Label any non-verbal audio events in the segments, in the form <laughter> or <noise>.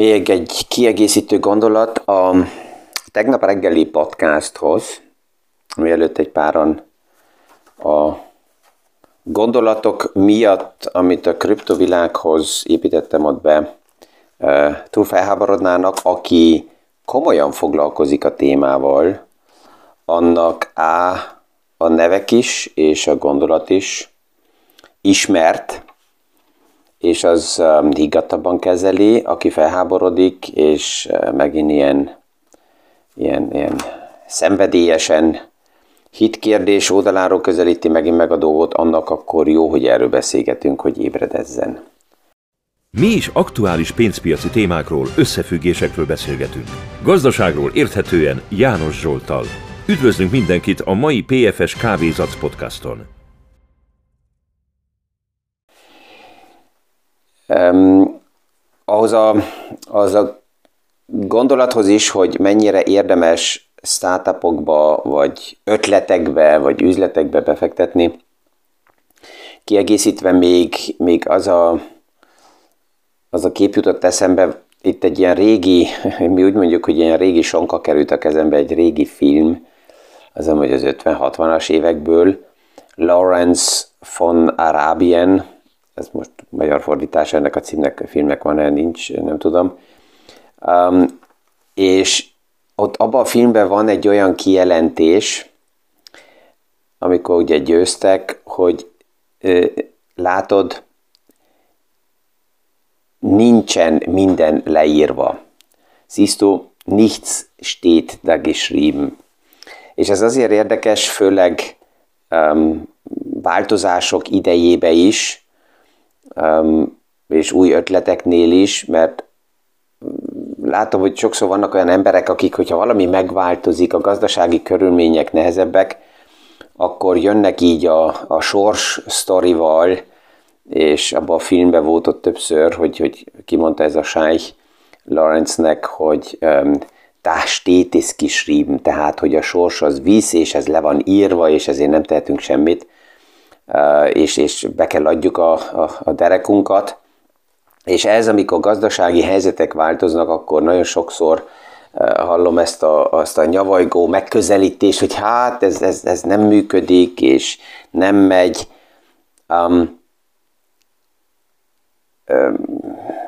Még egy kiegészítő gondolat a tegnap reggeli podcasthoz, mielőtt egy páran a gondolatok miatt, amit a kriptovilághoz építettem ott be, túl felháborodnának, aki komolyan foglalkozik a témával, annak A a nevek is, és a gondolat is ismert, és az um, higgadtabban kezeli, aki felháborodik, és uh, megint ilyen, ilyen, ilyen szenvedélyesen hitkérdés oldaláról közelíti megint meg a dolgot, annak akkor jó, hogy erről beszélgetünk, hogy ébredezzen. Mi is aktuális pénzpiaci témákról, összefüggésekről beszélgetünk. Gazdaságról érthetően János Zsoltal. Üdvözlünk mindenkit a mai PFS Kávézac podcaston! Um, ahhoz a, az a gondolathoz is, hogy mennyire érdemes startupokba, vagy ötletekbe, vagy üzletekbe befektetni, kiegészítve még, még az a, az a kép jutott eszembe, itt egy ilyen régi, <laughs> mi úgy mondjuk, hogy ilyen régi sonka került a kezembe, egy régi film, az amúgy az 50-60-as évekből, Lawrence von Arabien, ez most magyar fordítás ennek a címnek, a filmnek van-e, nincs, nem tudom. Um, és ott abban a filmben van egy olyan kijelentés, amikor ugye győztek, hogy ö, látod, nincsen minden leírva. Siehst nichts steht da geschrieben. És ez azért érdekes, főleg um, változások idejébe is, és új ötleteknél is, mert látom, hogy sokszor vannak olyan emberek, akik, hogyha valami megváltozik, a gazdasági körülmények nehezebbek, akkor jönnek így a, a sors sztorival, és abban a filmben volt ott többször, hogy, hogy kimondta ez a Scheich Lawrence-nek, hogy um, es geschrieben, tehát hogy a sors az víz, és ez le van írva, és ezért nem tehetünk semmit, és, és be kell adjuk a, a, a derekunkat, és ez, amikor gazdasági helyzetek változnak, akkor nagyon sokszor hallom ezt a, azt a nyavajgó megközelítést, hogy hát ez, ez, ez nem működik, és nem megy. Um,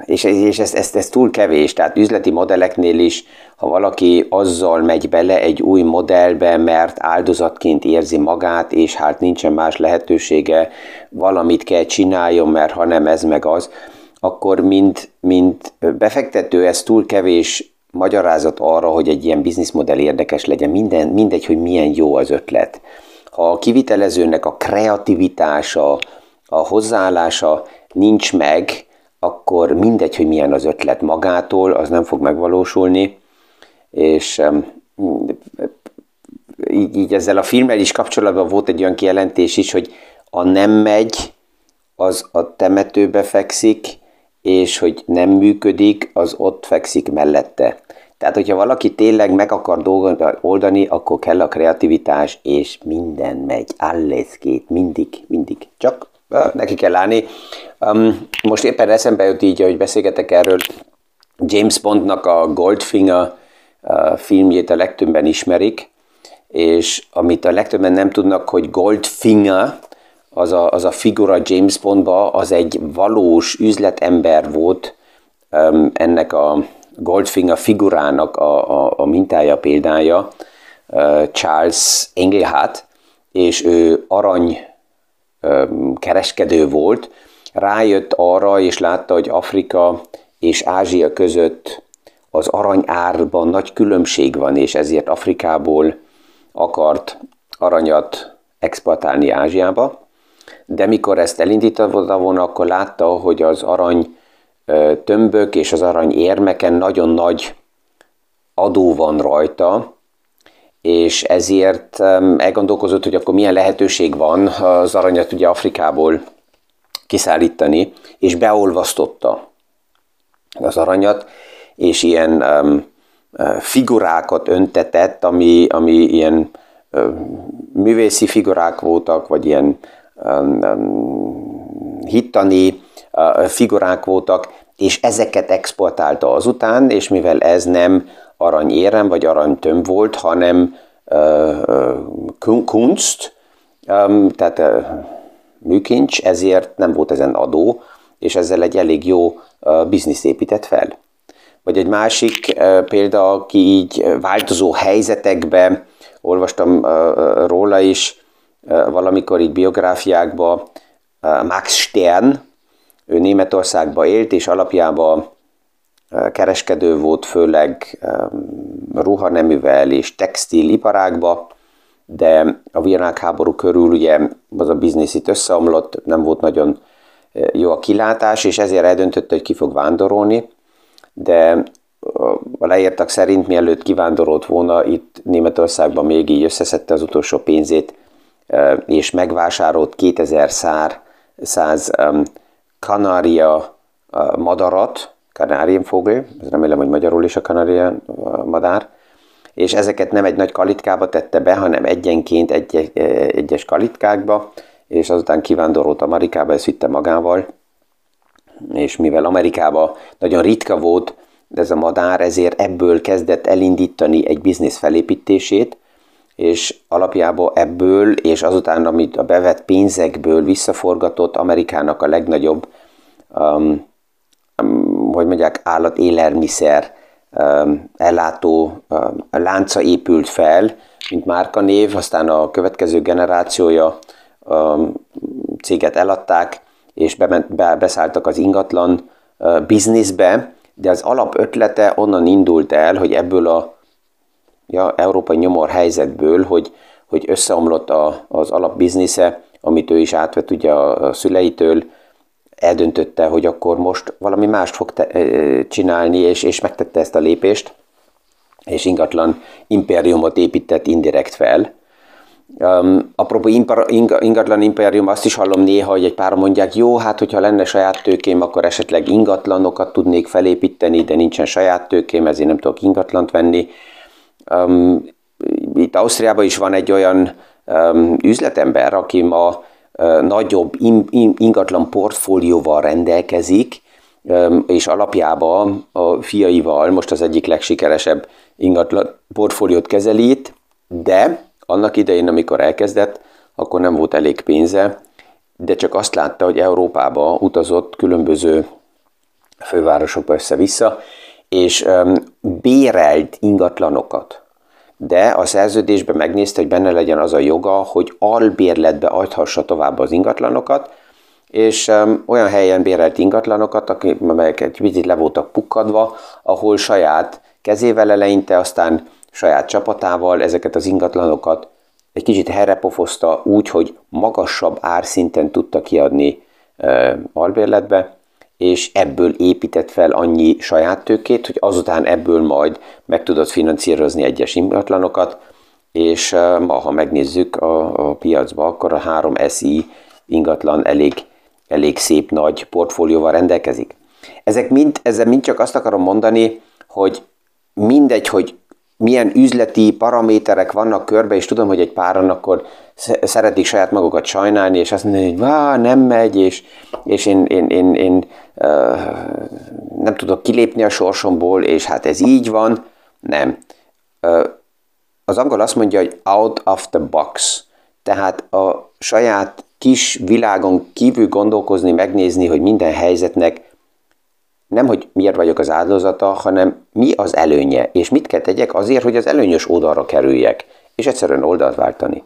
és, és ez, ez, ez túl kevés, tehát üzleti modelleknél is, ha valaki azzal megy bele egy új modellbe, mert áldozatként érzi magát, és hát nincsen más lehetősége, valamit kell csináljon, mert ha nem ez meg az, akkor mint, mint befektető ez túl kevés magyarázat arra, hogy egy ilyen bizniszmodell érdekes legyen, Minden, mindegy, hogy milyen jó az ötlet. Ha a kivitelezőnek a kreativitása, a hozzáállása nincs meg, akkor mindegy, hogy milyen az ötlet magától, az nem fog megvalósulni, és így, így ezzel a filmmel is kapcsolatban volt egy olyan kijelentés is, hogy a nem megy, az a temetőbe fekszik, és hogy nem működik, az ott fekszik mellette. Tehát, hogyha valaki tényleg meg akar dolgot oldani, akkor kell a kreativitás, és minden megy, alles két, mindig, mindig. Csak neki kell állni. Most éppen eszembe jut így, hogy beszélgetek erről, James Bondnak a Goldfinger filmjét a legtöbben ismerik, és amit a legtöbben nem tudnak, hogy Goldfinger, az a, az a figura James Bondba, az egy valós üzletember volt ennek a Goldfinger figurának a, a, a mintája, példája, Charles Engelhardt, és ő arany kereskedő volt, rájött arra, és látta, hogy Afrika és Ázsia között az aranyárban nagy különbség van, és ezért Afrikából akart aranyat exportálni Ázsiába. De mikor ezt elindította volna, akkor látta, hogy az arany tömbök és az arany érmeken nagyon nagy adó van rajta, és ezért elgondolkozott, hogy akkor milyen lehetőség van az aranyat ugye Afrikából kiszállítani, és beolvasztotta az aranyat, és ilyen um, figurákat öntetett, ami, ami ilyen művészi figurák voltak, vagy ilyen hittani uh, figurák voltak, és ezeket exportálta azután, és mivel ez nem aranyérem vagy aranytöm volt, hanem kunst, tehát műkincs, ezért nem volt ezen adó, és ezzel egy elég jó uh, biznisz épített fel. Vagy egy másik példa, aki így változó helyzetekbe, olvastam róla is, valamikor így biográfiákba, Max Stern, ő Németországba élt, és alapjában kereskedő volt, főleg ruhaneművel és textiliparágba, de a világháború körül ugye az a biznisz itt összeomlott, nem volt nagyon jó a kilátás, és ezért eldöntötte, hogy ki fog vándorolni, de a leírtak szerint, mielőtt kivándorolt volna, itt Németországban még így összeszedte az utolsó pénzét, és megvásárolt 2000 szár, száz kanária madarat, kanárienvogel, remélem, hogy magyarul is a kanária madár, és ezeket nem egy nagy kalitkába tette be, hanem egyenként egy, egyes kalitkákba, és azután kivándorolt Amerikába, ezt vitte magával, és mivel Amerikában nagyon ritka volt ez a madár, ezért ebből kezdett elindítani egy biznisz felépítését, és alapjából ebből, és azután, amit a bevett pénzekből visszaforgatott Amerikának a legnagyobb, um, um, hogy mondják, állat élelmiszer um, ellátó um, lánca épült fel, mint márkanév, aztán a következő generációja um, céget eladták, és bement, be, beszálltak az ingatlan uh, bizniszbe, de az alapötlete onnan indult el, hogy ebből a ja, európai nyomor helyzetből, hogy, hogy összeomlott a, az alapbiznisze, amit ő is átvett ugye a szüleitől, eldöntötte, hogy akkor most valami mást fog te, csinálni, és, és megtette ezt a lépést, és ingatlan impériumot épített indirekt fel. Um, apropó ingatlan impérium, azt is hallom néha, hogy egy pár mondják, jó, hát hogyha lenne saját tőkém, akkor esetleg ingatlanokat tudnék felépíteni, de nincsen saját tőkém, ezért nem tudok ingatlant venni. Um, itt Ausztriában is van egy olyan um, üzletember, aki ma nagyobb in, in, ingatlan portfólióval rendelkezik, és alapjában a fiaival most az egyik legsikeresebb ingatlan portfóliót kezelít, de annak idején, amikor elkezdett, akkor nem volt elég pénze, de csak azt látta, hogy Európába utazott különböző fővárosokba össze-vissza, és bérelt ingatlanokat. De a szerződésben megnézte, hogy benne legyen az a joga, hogy albérletbe adhassa tovább az ingatlanokat, és um, olyan helyen bérelt ingatlanokat, amelyek egy picit le voltak pukkadva, ahol saját kezével eleinte, aztán saját csapatával ezeket az ingatlanokat egy kicsit herrepofozta úgy, hogy magasabb árszinten tudta kiadni uh, albérletbe, és ebből épített fel annyi saját tőkét, hogy azután ebből majd meg tudod finanszírozni egyes ingatlanokat, és ma, ha megnézzük a, a piacba, akkor a 3 SI ingatlan elég, elég szép nagy portfólióval rendelkezik. Ezek mind, ezzel mind csak azt akarom mondani, hogy mindegy, hogy milyen üzleti paraméterek vannak körbe, és tudom, hogy egy páran akkor szeretik saját magukat sajnálni, és azt mondani, hogy Vá, nem megy, és, és én, én, én, én uh, nem tudok kilépni a sorsomból, és hát ez így van. Nem. Uh, az angol azt mondja, hogy out of the box. Tehát a saját kis világon kívül gondolkozni, megnézni, hogy minden helyzetnek nem, hogy miért vagyok az áldozata, hanem mi az előnye, és mit kell tegyek azért, hogy az előnyös oldalra kerüljek, és egyszerűen oldalt váltani.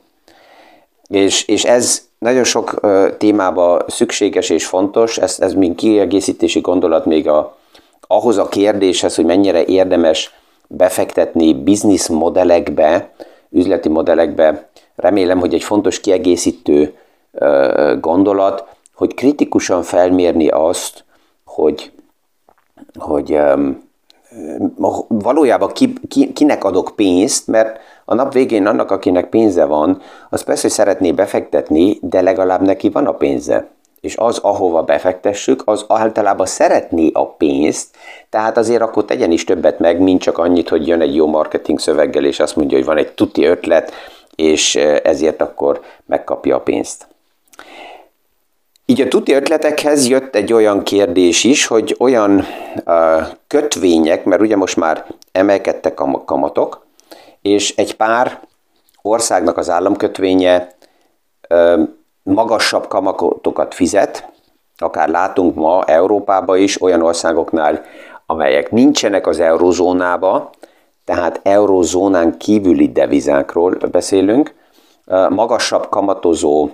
És, és ez nagyon sok témába szükséges és fontos, ez, ez még kiegészítési gondolat még a, ahhoz a kérdéshez, hogy mennyire érdemes befektetni biznisz modellekbe, üzleti modellekbe. Remélem, hogy egy fontos kiegészítő gondolat, hogy kritikusan felmérni azt, hogy hogy valójában ki, ki, kinek adok pénzt, mert a nap végén annak, akinek pénze van, az persze, hogy szeretné befektetni, de legalább neki van a pénze. És az, ahova befektessük, az általában szeretné a pénzt, tehát azért akkor tegyen is többet meg, mint csak annyit, hogy jön egy jó marketing szöveggel, és azt mondja, hogy van egy tuti ötlet, és ezért akkor megkapja a pénzt. Így a tuti ötletekhez jött egy olyan kérdés is, hogy olyan uh, kötvények, mert ugye most már emelkedtek a kamatok, és egy pár országnak az államkötvénye uh, magasabb kamatokat fizet, akár látunk ma Európában is olyan országoknál, amelyek nincsenek az eurozónába, tehát eurozónán kívüli devizákról beszélünk, magasabb kamatozó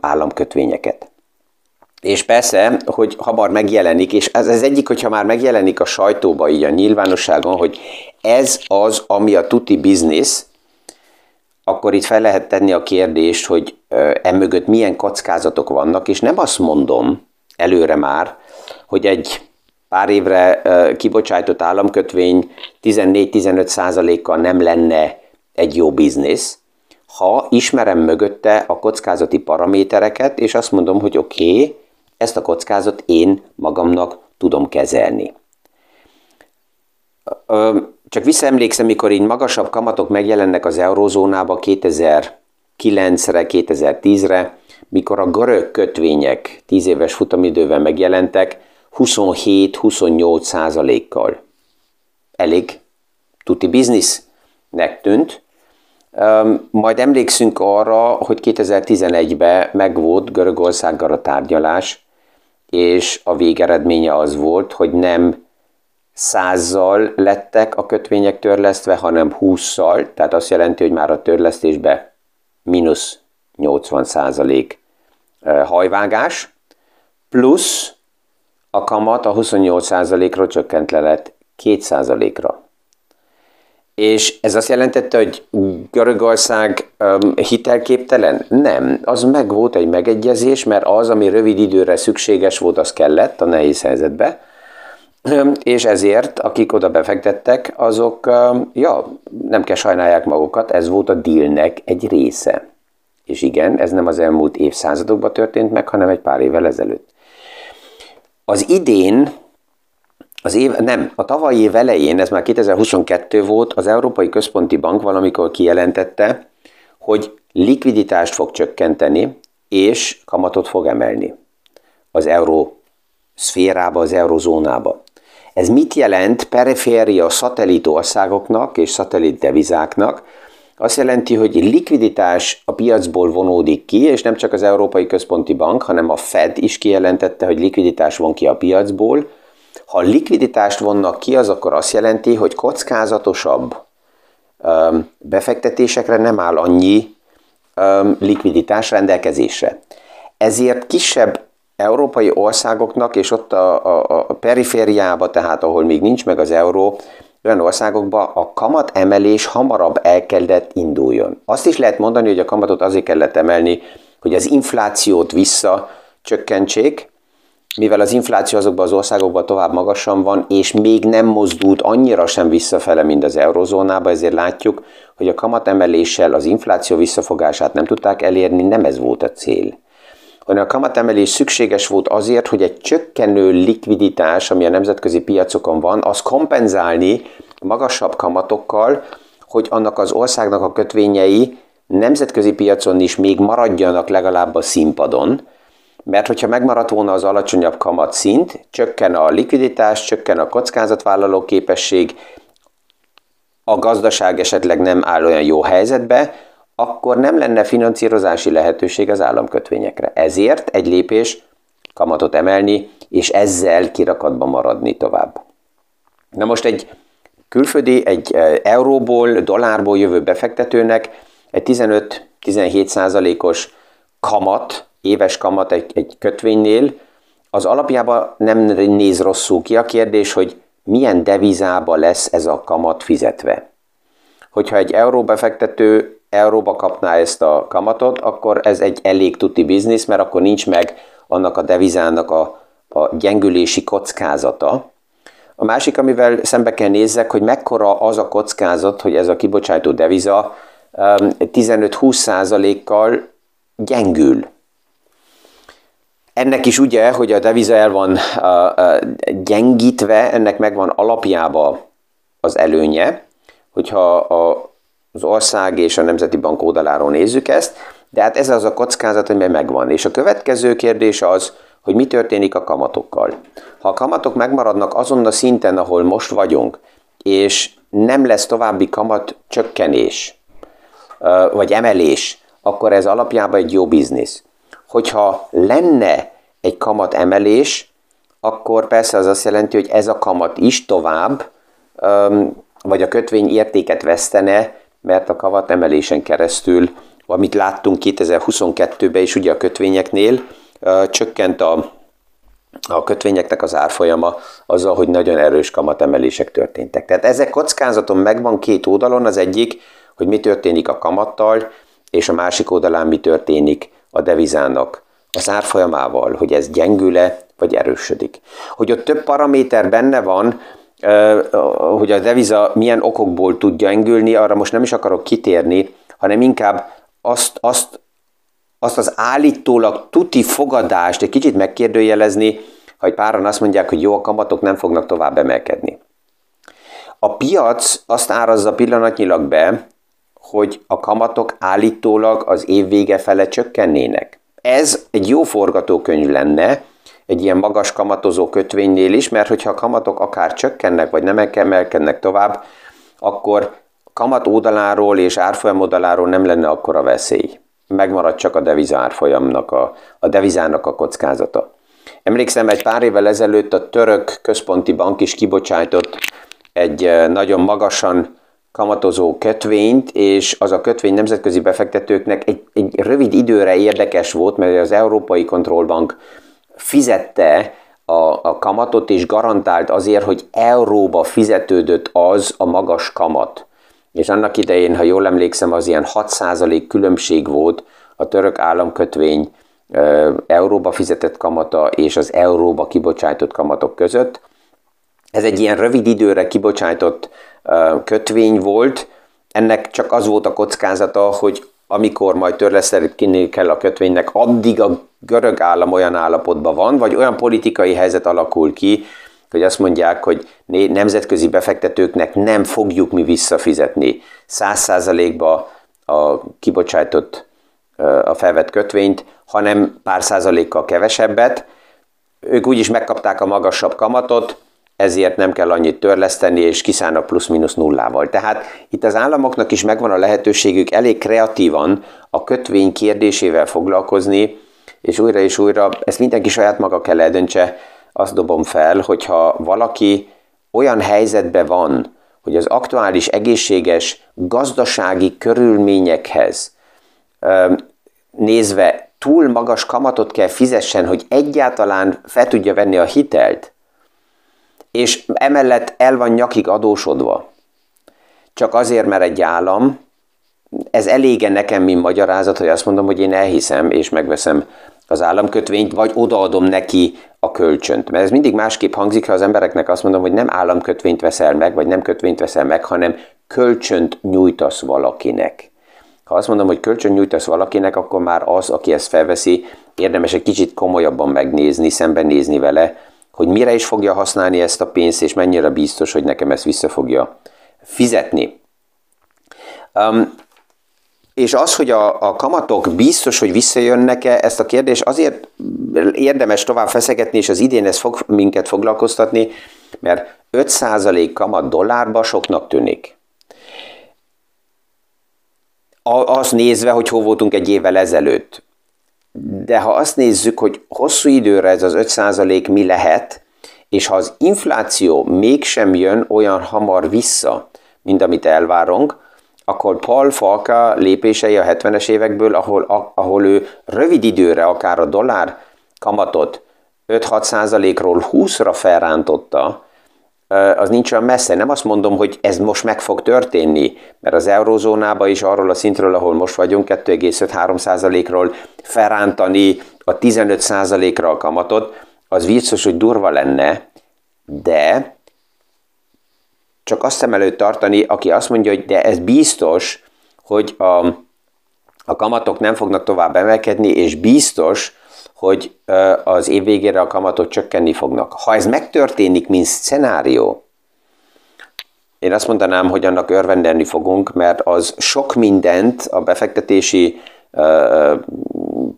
államkötvényeket. És persze, hogy hamar megjelenik, és ez az egyik, hogyha már megjelenik a sajtóba, így a nyilvánosságon, hogy ez az, ami a tuti biznisz, akkor itt fel lehet tenni a kérdést, hogy emögött milyen kockázatok vannak, és nem azt mondom előre már, hogy egy pár évre kibocsájtott államkötvény 14-15 százalékkal nem lenne egy jó biznisz, ha ismerem mögötte a kockázati paramétereket, és azt mondom, hogy oké, okay, ezt a kockázat én magamnak tudom kezelni. Csak visszaemlékszem, mikor így magasabb kamatok megjelennek az eurózónába 2009-re, 2010-re, mikor a görög kötvények 10 éves futamidővel megjelentek, 27-28 százalékkal. Elég tuti biznisznek tűnt. Majd emlékszünk arra, hogy 2011-ben megvolt Görögországgal a tárgyalás, és a végeredménye az volt, hogy nem százzal lettek a kötvények törlesztve, hanem húszszal, tehát azt jelenti, hogy már a törlesztésbe mínusz 80 százalék hajvágás, plusz a kamat a 28 százalékról csökkent le lett 2 százalékra. És ez azt jelentette, hogy Görögország um, hitelképtelen? Nem. Az meg volt egy megegyezés, mert az, ami rövid időre szükséges volt, az kellett a nehéz helyzetbe. És ezért, akik oda befektettek, azok, um, ja, nem kell sajnálják magukat, ez volt a dealnek egy része. És igen, ez nem az elmúlt évszázadokban történt meg, hanem egy pár évvel ezelőtt. Az idén az év, nem, a tavalyi év elején, ez már 2022 volt, az Európai Központi Bank valamikor kijelentette, hogy likviditást fog csökkenteni, és kamatot fog emelni az euró szférába, az eurozónába. Ez mit jelent periféria szatellit országoknak és szatellit devizáknak? Azt jelenti, hogy likviditás a piacból vonódik ki, és nem csak az Európai Központi Bank, hanem a Fed is kijelentette, hogy likviditás von ki a piacból, ha likviditást vonnak ki, az akkor azt jelenti, hogy kockázatosabb befektetésekre nem áll annyi likviditás rendelkezésre. Ezért kisebb európai országoknak, és ott a, a, a perifériába, tehát ahol még nincs meg az euró, olyan országokban a kamat emelés hamarabb el kellett induljon. Azt is lehet mondani, hogy a kamatot azért kellett emelni, hogy az inflációt visszacsökkentsék, mivel az infláció azokban az országokban tovább magasan van, és még nem mozdult annyira sem visszafele, mint az eurozónába, ezért látjuk, hogy a kamatemeléssel az infláció visszafogását nem tudták elérni, nem ez volt a cél. Hanem a kamatemelés szükséges volt azért, hogy egy csökkenő likviditás, ami a nemzetközi piacokon van, az kompenzálni magasabb kamatokkal, hogy annak az országnak a kötvényei nemzetközi piacon is még maradjanak legalább a színpadon, mert hogyha megmaradt volna az alacsonyabb kamat szint, csökken a likviditás, csökken a kockázatvállaló képesség, a gazdaság esetleg nem áll olyan jó helyzetbe, akkor nem lenne finanszírozási lehetőség az államkötvényekre. Ezért egy lépés kamatot emelni, és ezzel kirakatba maradni tovább. Na most egy külföldi, egy e, euróból, dollárból jövő befektetőnek egy 15-17 százalékos kamat éves kamat egy, egy kötvénynél, az alapjában nem néz rosszul ki. A kérdés, hogy milyen devizába lesz ez a kamat fizetve. Hogyha egy euró befektető euróba kapná ezt a kamatot, akkor ez egy elég tuti biznisz, mert akkor nincs meg annak a devizának a, a gyengülési kockázata. A másik, amivel szembe kell nézzek, hogy mekkora az a kockázat, hogy ez a kibocsátó deviza 15-20 százalékkal gyengül. Ennek is ugye, hogy a deviza el van gyengítve, ennek megvan alapjába az előnye, hogyha a, az ország és a Nemzeti Bank oldaláról nézzük ezt, De hát ez az a kockázat, ami megvan. És a következő kérdés az, hogy mi történik a kamatokkal. Ha a kamatok megmaradnak azon a szinten, ahol most vagyunk, és nem lesz további kamat csökkenés, vagy emelés, akkor ez alapjában egy jó biznisz. Hogyha lenne egy kamat emelés, akkor persze az azt jelenti, hogy ez a kamat is tovább, vagy a kötvény értéket vesztene, mert a kamat emelésen keresztül, amit láttunk 2022-ben is ugye a kötvényeknél, csökkent a, a kötvényeknek az árfolyama azzal, hogy nagyon erős kamatemelések történtek. Tehát ezek kockázaton megvan két oldalon, az egyik, hogy mi történik a kamattal, és a másik oldalán mi történik a devizának az árfolyamával, hogy ez gyengül-e, vagy erősödik. Hogy ott több paraméter benne van, hogy a deviza milyen okokból tud gyengülni, arra most nem is akarok kitérni, hanem inkább azt, azt, azt az állítólag tuti fogadást egy kicsit megkérdőjelezni, hogy páran azt mondják, hogy jó, a kamatok nem fognak tovább emelkedni. A piac azt árazza pillanatnyilag be, hogy a kamatok állítólag az év vége fele csökkennének. Ez egy jó forgatókönyv lenne, egy ilyen magas kamatozó kötvénynél is, mert hogyha a kamatok akár csökkennek, vagy nem emelkednek tovább, akkor kamat oldaláról és árfolyam oldaláról nem lenne akkora veszély. Megmarad csak a deviza árfolyamnak, a, a devizának a kockázata. Emlékszem, egy pár évvel ezelőtt a török központi bank is kibocsájtott egy eh, nagyon magasan kamatozó kötvényt, és az a kötvény nemzetközi befektetőknek egy, egy rövid időre érdekes volt, mert az Európai Kontrollbank fizette a, a kamatot, és garantált azért, hogy euróba fizetődött az a magas kamat. És annak idején, ha jól emlékszem, az ilyen 6% különbség volt a török államkötvény euróba fizetett kamata és az euróba kibocsájtott kamatok között. Ez egy ilyen rövid időre kibocsájtott kötvény volt, ennek csak az volt a kockázata, hogy amikor majd törleszteni kell a kötvénynek, addig a görög állam olyan állapotban van, vagy olyan politikai helyzet alakul ki, hogy azt mondják, hogy nemzetközi befektetőknek nem fogjuk mi visszafizetni száz százalékba a kibocsájtott, a felvett kötvényt, hanem pár százalékkal kevesebbet. Ők úgyis megkapták a magasabb kamatot, ezért nem kell annyit törleszteni, és kiszállnak plusz-minusz nullával. Tehát itt az államoknak is megvan a lehetőségük elég kreatívan a kötvény kérdésével foglalkozni, és újra és újra, ezt mindenki saját maga kell eldöntse, azt dobom fel, hogyha valaki olyan helyzetben van, hogy az aktuális egészséges gazdasági körülményekhez nézve túl magas kamatot kell fizessen, hogy egyáltalán fel tudja venni a hitelt, és emellett el van nyakig adósodva. Csak azért, mert egy állam, ez elége nekem, mint magyarázat, hogy azt mondom, hogy én elhiszem, és megveszem az államkötvényt, vagy odaadom neki a kölcsönt. Mert ez mindig másképp hangzik, ha az embereknek azt mondom, hogy nem államkötvényt veszel meg, vagy nem kötvényt veszel meg, hanem kölcsönt nyújtasz valakinek. Ha azt mondom, hogy kölcsön nyújtasz valakinek, akkor már az, aki ezt felveszi, érdemes egy kicsit komolyabban megnézni, szembenézni vele, hogy mire is fogja használni ezt a pénzt, és mennyire biztos, hogy nekem ezt vissza fogja fizetni. Um, és az, hogy a, a kamatok biztos, hogy visszajönnek-e, ezt a kérdést azért érdemes tovább feszegetni, és az idén ez fog minket foglalkoztatni, mert 5% kamat dollárba soknak tűnik. Azt nézve, hogy hol voltunk egy évvel ezelőtt. De ha azt nézzük, hogy hosszú időre ez az 5% mi lehet, és ha az infláció mégsem jön olyan hamar vissza, mint amit elvárunk, akkor Paul Falka lépései a 70-es évekből, ahol, ahol ő rövid időre akár a dollár kamatot 5-6 százalékról 20-ra felrántotta, az nincs olyan messze. Nem azt mondom, hogy ez most meg fog történni, mert az eurozónában is arról a szintről, ahol most vagyunk, 2,5-3 százalékról felrántani a 15 százalékra a kamatot, az biztos, hogy durva lenne, de csak azt szem előtt tartani, aki azt mondja, hogy de ez biztos, hogy a, a kamatok nem fognak tovább emelkedni, és biztos, hogy az év végére a kamatok csökkenni fognak. Ha ez megtörténik, mint szenárió, én azt mondanám, hogy annak örvendelni fogunk, mert az sok mindent a befektetési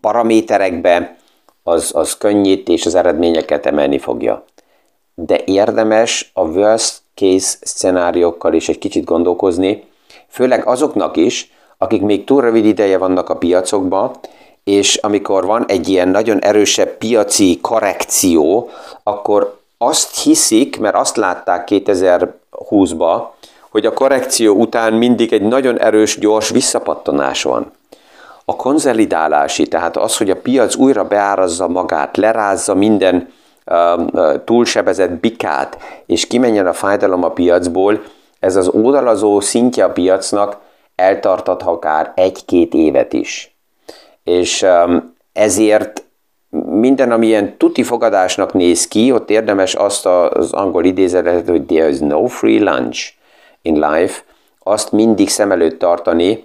paraméterekbe, az, az könnyít és az eredményeket emelni fogja. De érdemes a worst case szenáriókkal is egy kicsit gondolkozni, főleg azoknak is, akik még túl rövid ideje vannak a piacokban, és amikor van egy ilyen nagyon erősebb piaci korrekció, akkor azt hiszik, mert azt látták 2020-ba, hogy a korrekció után mindig egy nagyon erős, gyors visszapattanás van. A konzolidálási, tehát az, hogy a piac újra beárazza magát, lerázza minden uh, túlsebezett bikát, és kimenjen a fájdalom a piacból, ez az oldalazó szintje a piacnak eltartat akár egy-két évet is. És um, ezért minden, ami ilyen tuti fogadásnak néz ki, ott érdemes azt az angol idézetet, hogy there is no free lunch in life, azt mindig szem előtt tartani,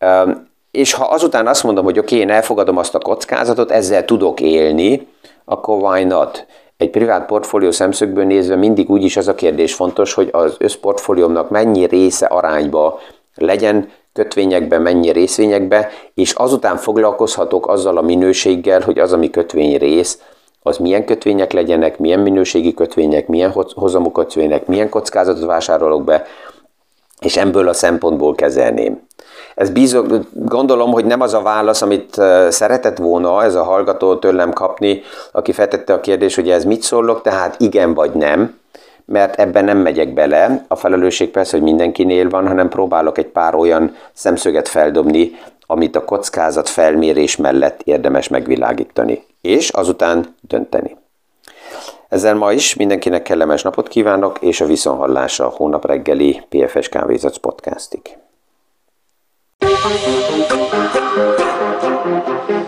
um, és ha azután azt mondom, hogy oké, okay, én elfogadom azt a kockázatot, ezzel tudok élni, akkor why not? Egy privát portfólió szemszögből nézve mindig úgyis az a kérdés fontos, hogy az összportfóliómnak mennyi része arányba legyen kötvényekbe, mennyi részvényekbe, és azután foglalkozhatok azzal a minőséggel, hogy az, ami kötvény rész, az milyen kötvények legyenek, milyen minőségi kötvények, milyen hozamú kötvények, milyen kockázatot vásárolok be, és ebből a szempontból kezelném. Ez bízok, gondolom, hogy nem az a válasz, amit szeretett volna ez a hallgató tőlem kapni, aki feltette a kérdést, hogy ez mit szólok, tehát igen vagy nem, mert ebben nem megyek bele. A felelősség persze, hogy mindenkinél van, hanem próbálok egy pár olyan szemszöget feldobni, amit a kockázat felmérés mellett érdemes megvilágítani, és azután dönteni. Ezzel ma is mindenkinek kellemes napot kívánok, és a viszonhallása a hónap reggeli PFS Kávézac podcastig. Thank you.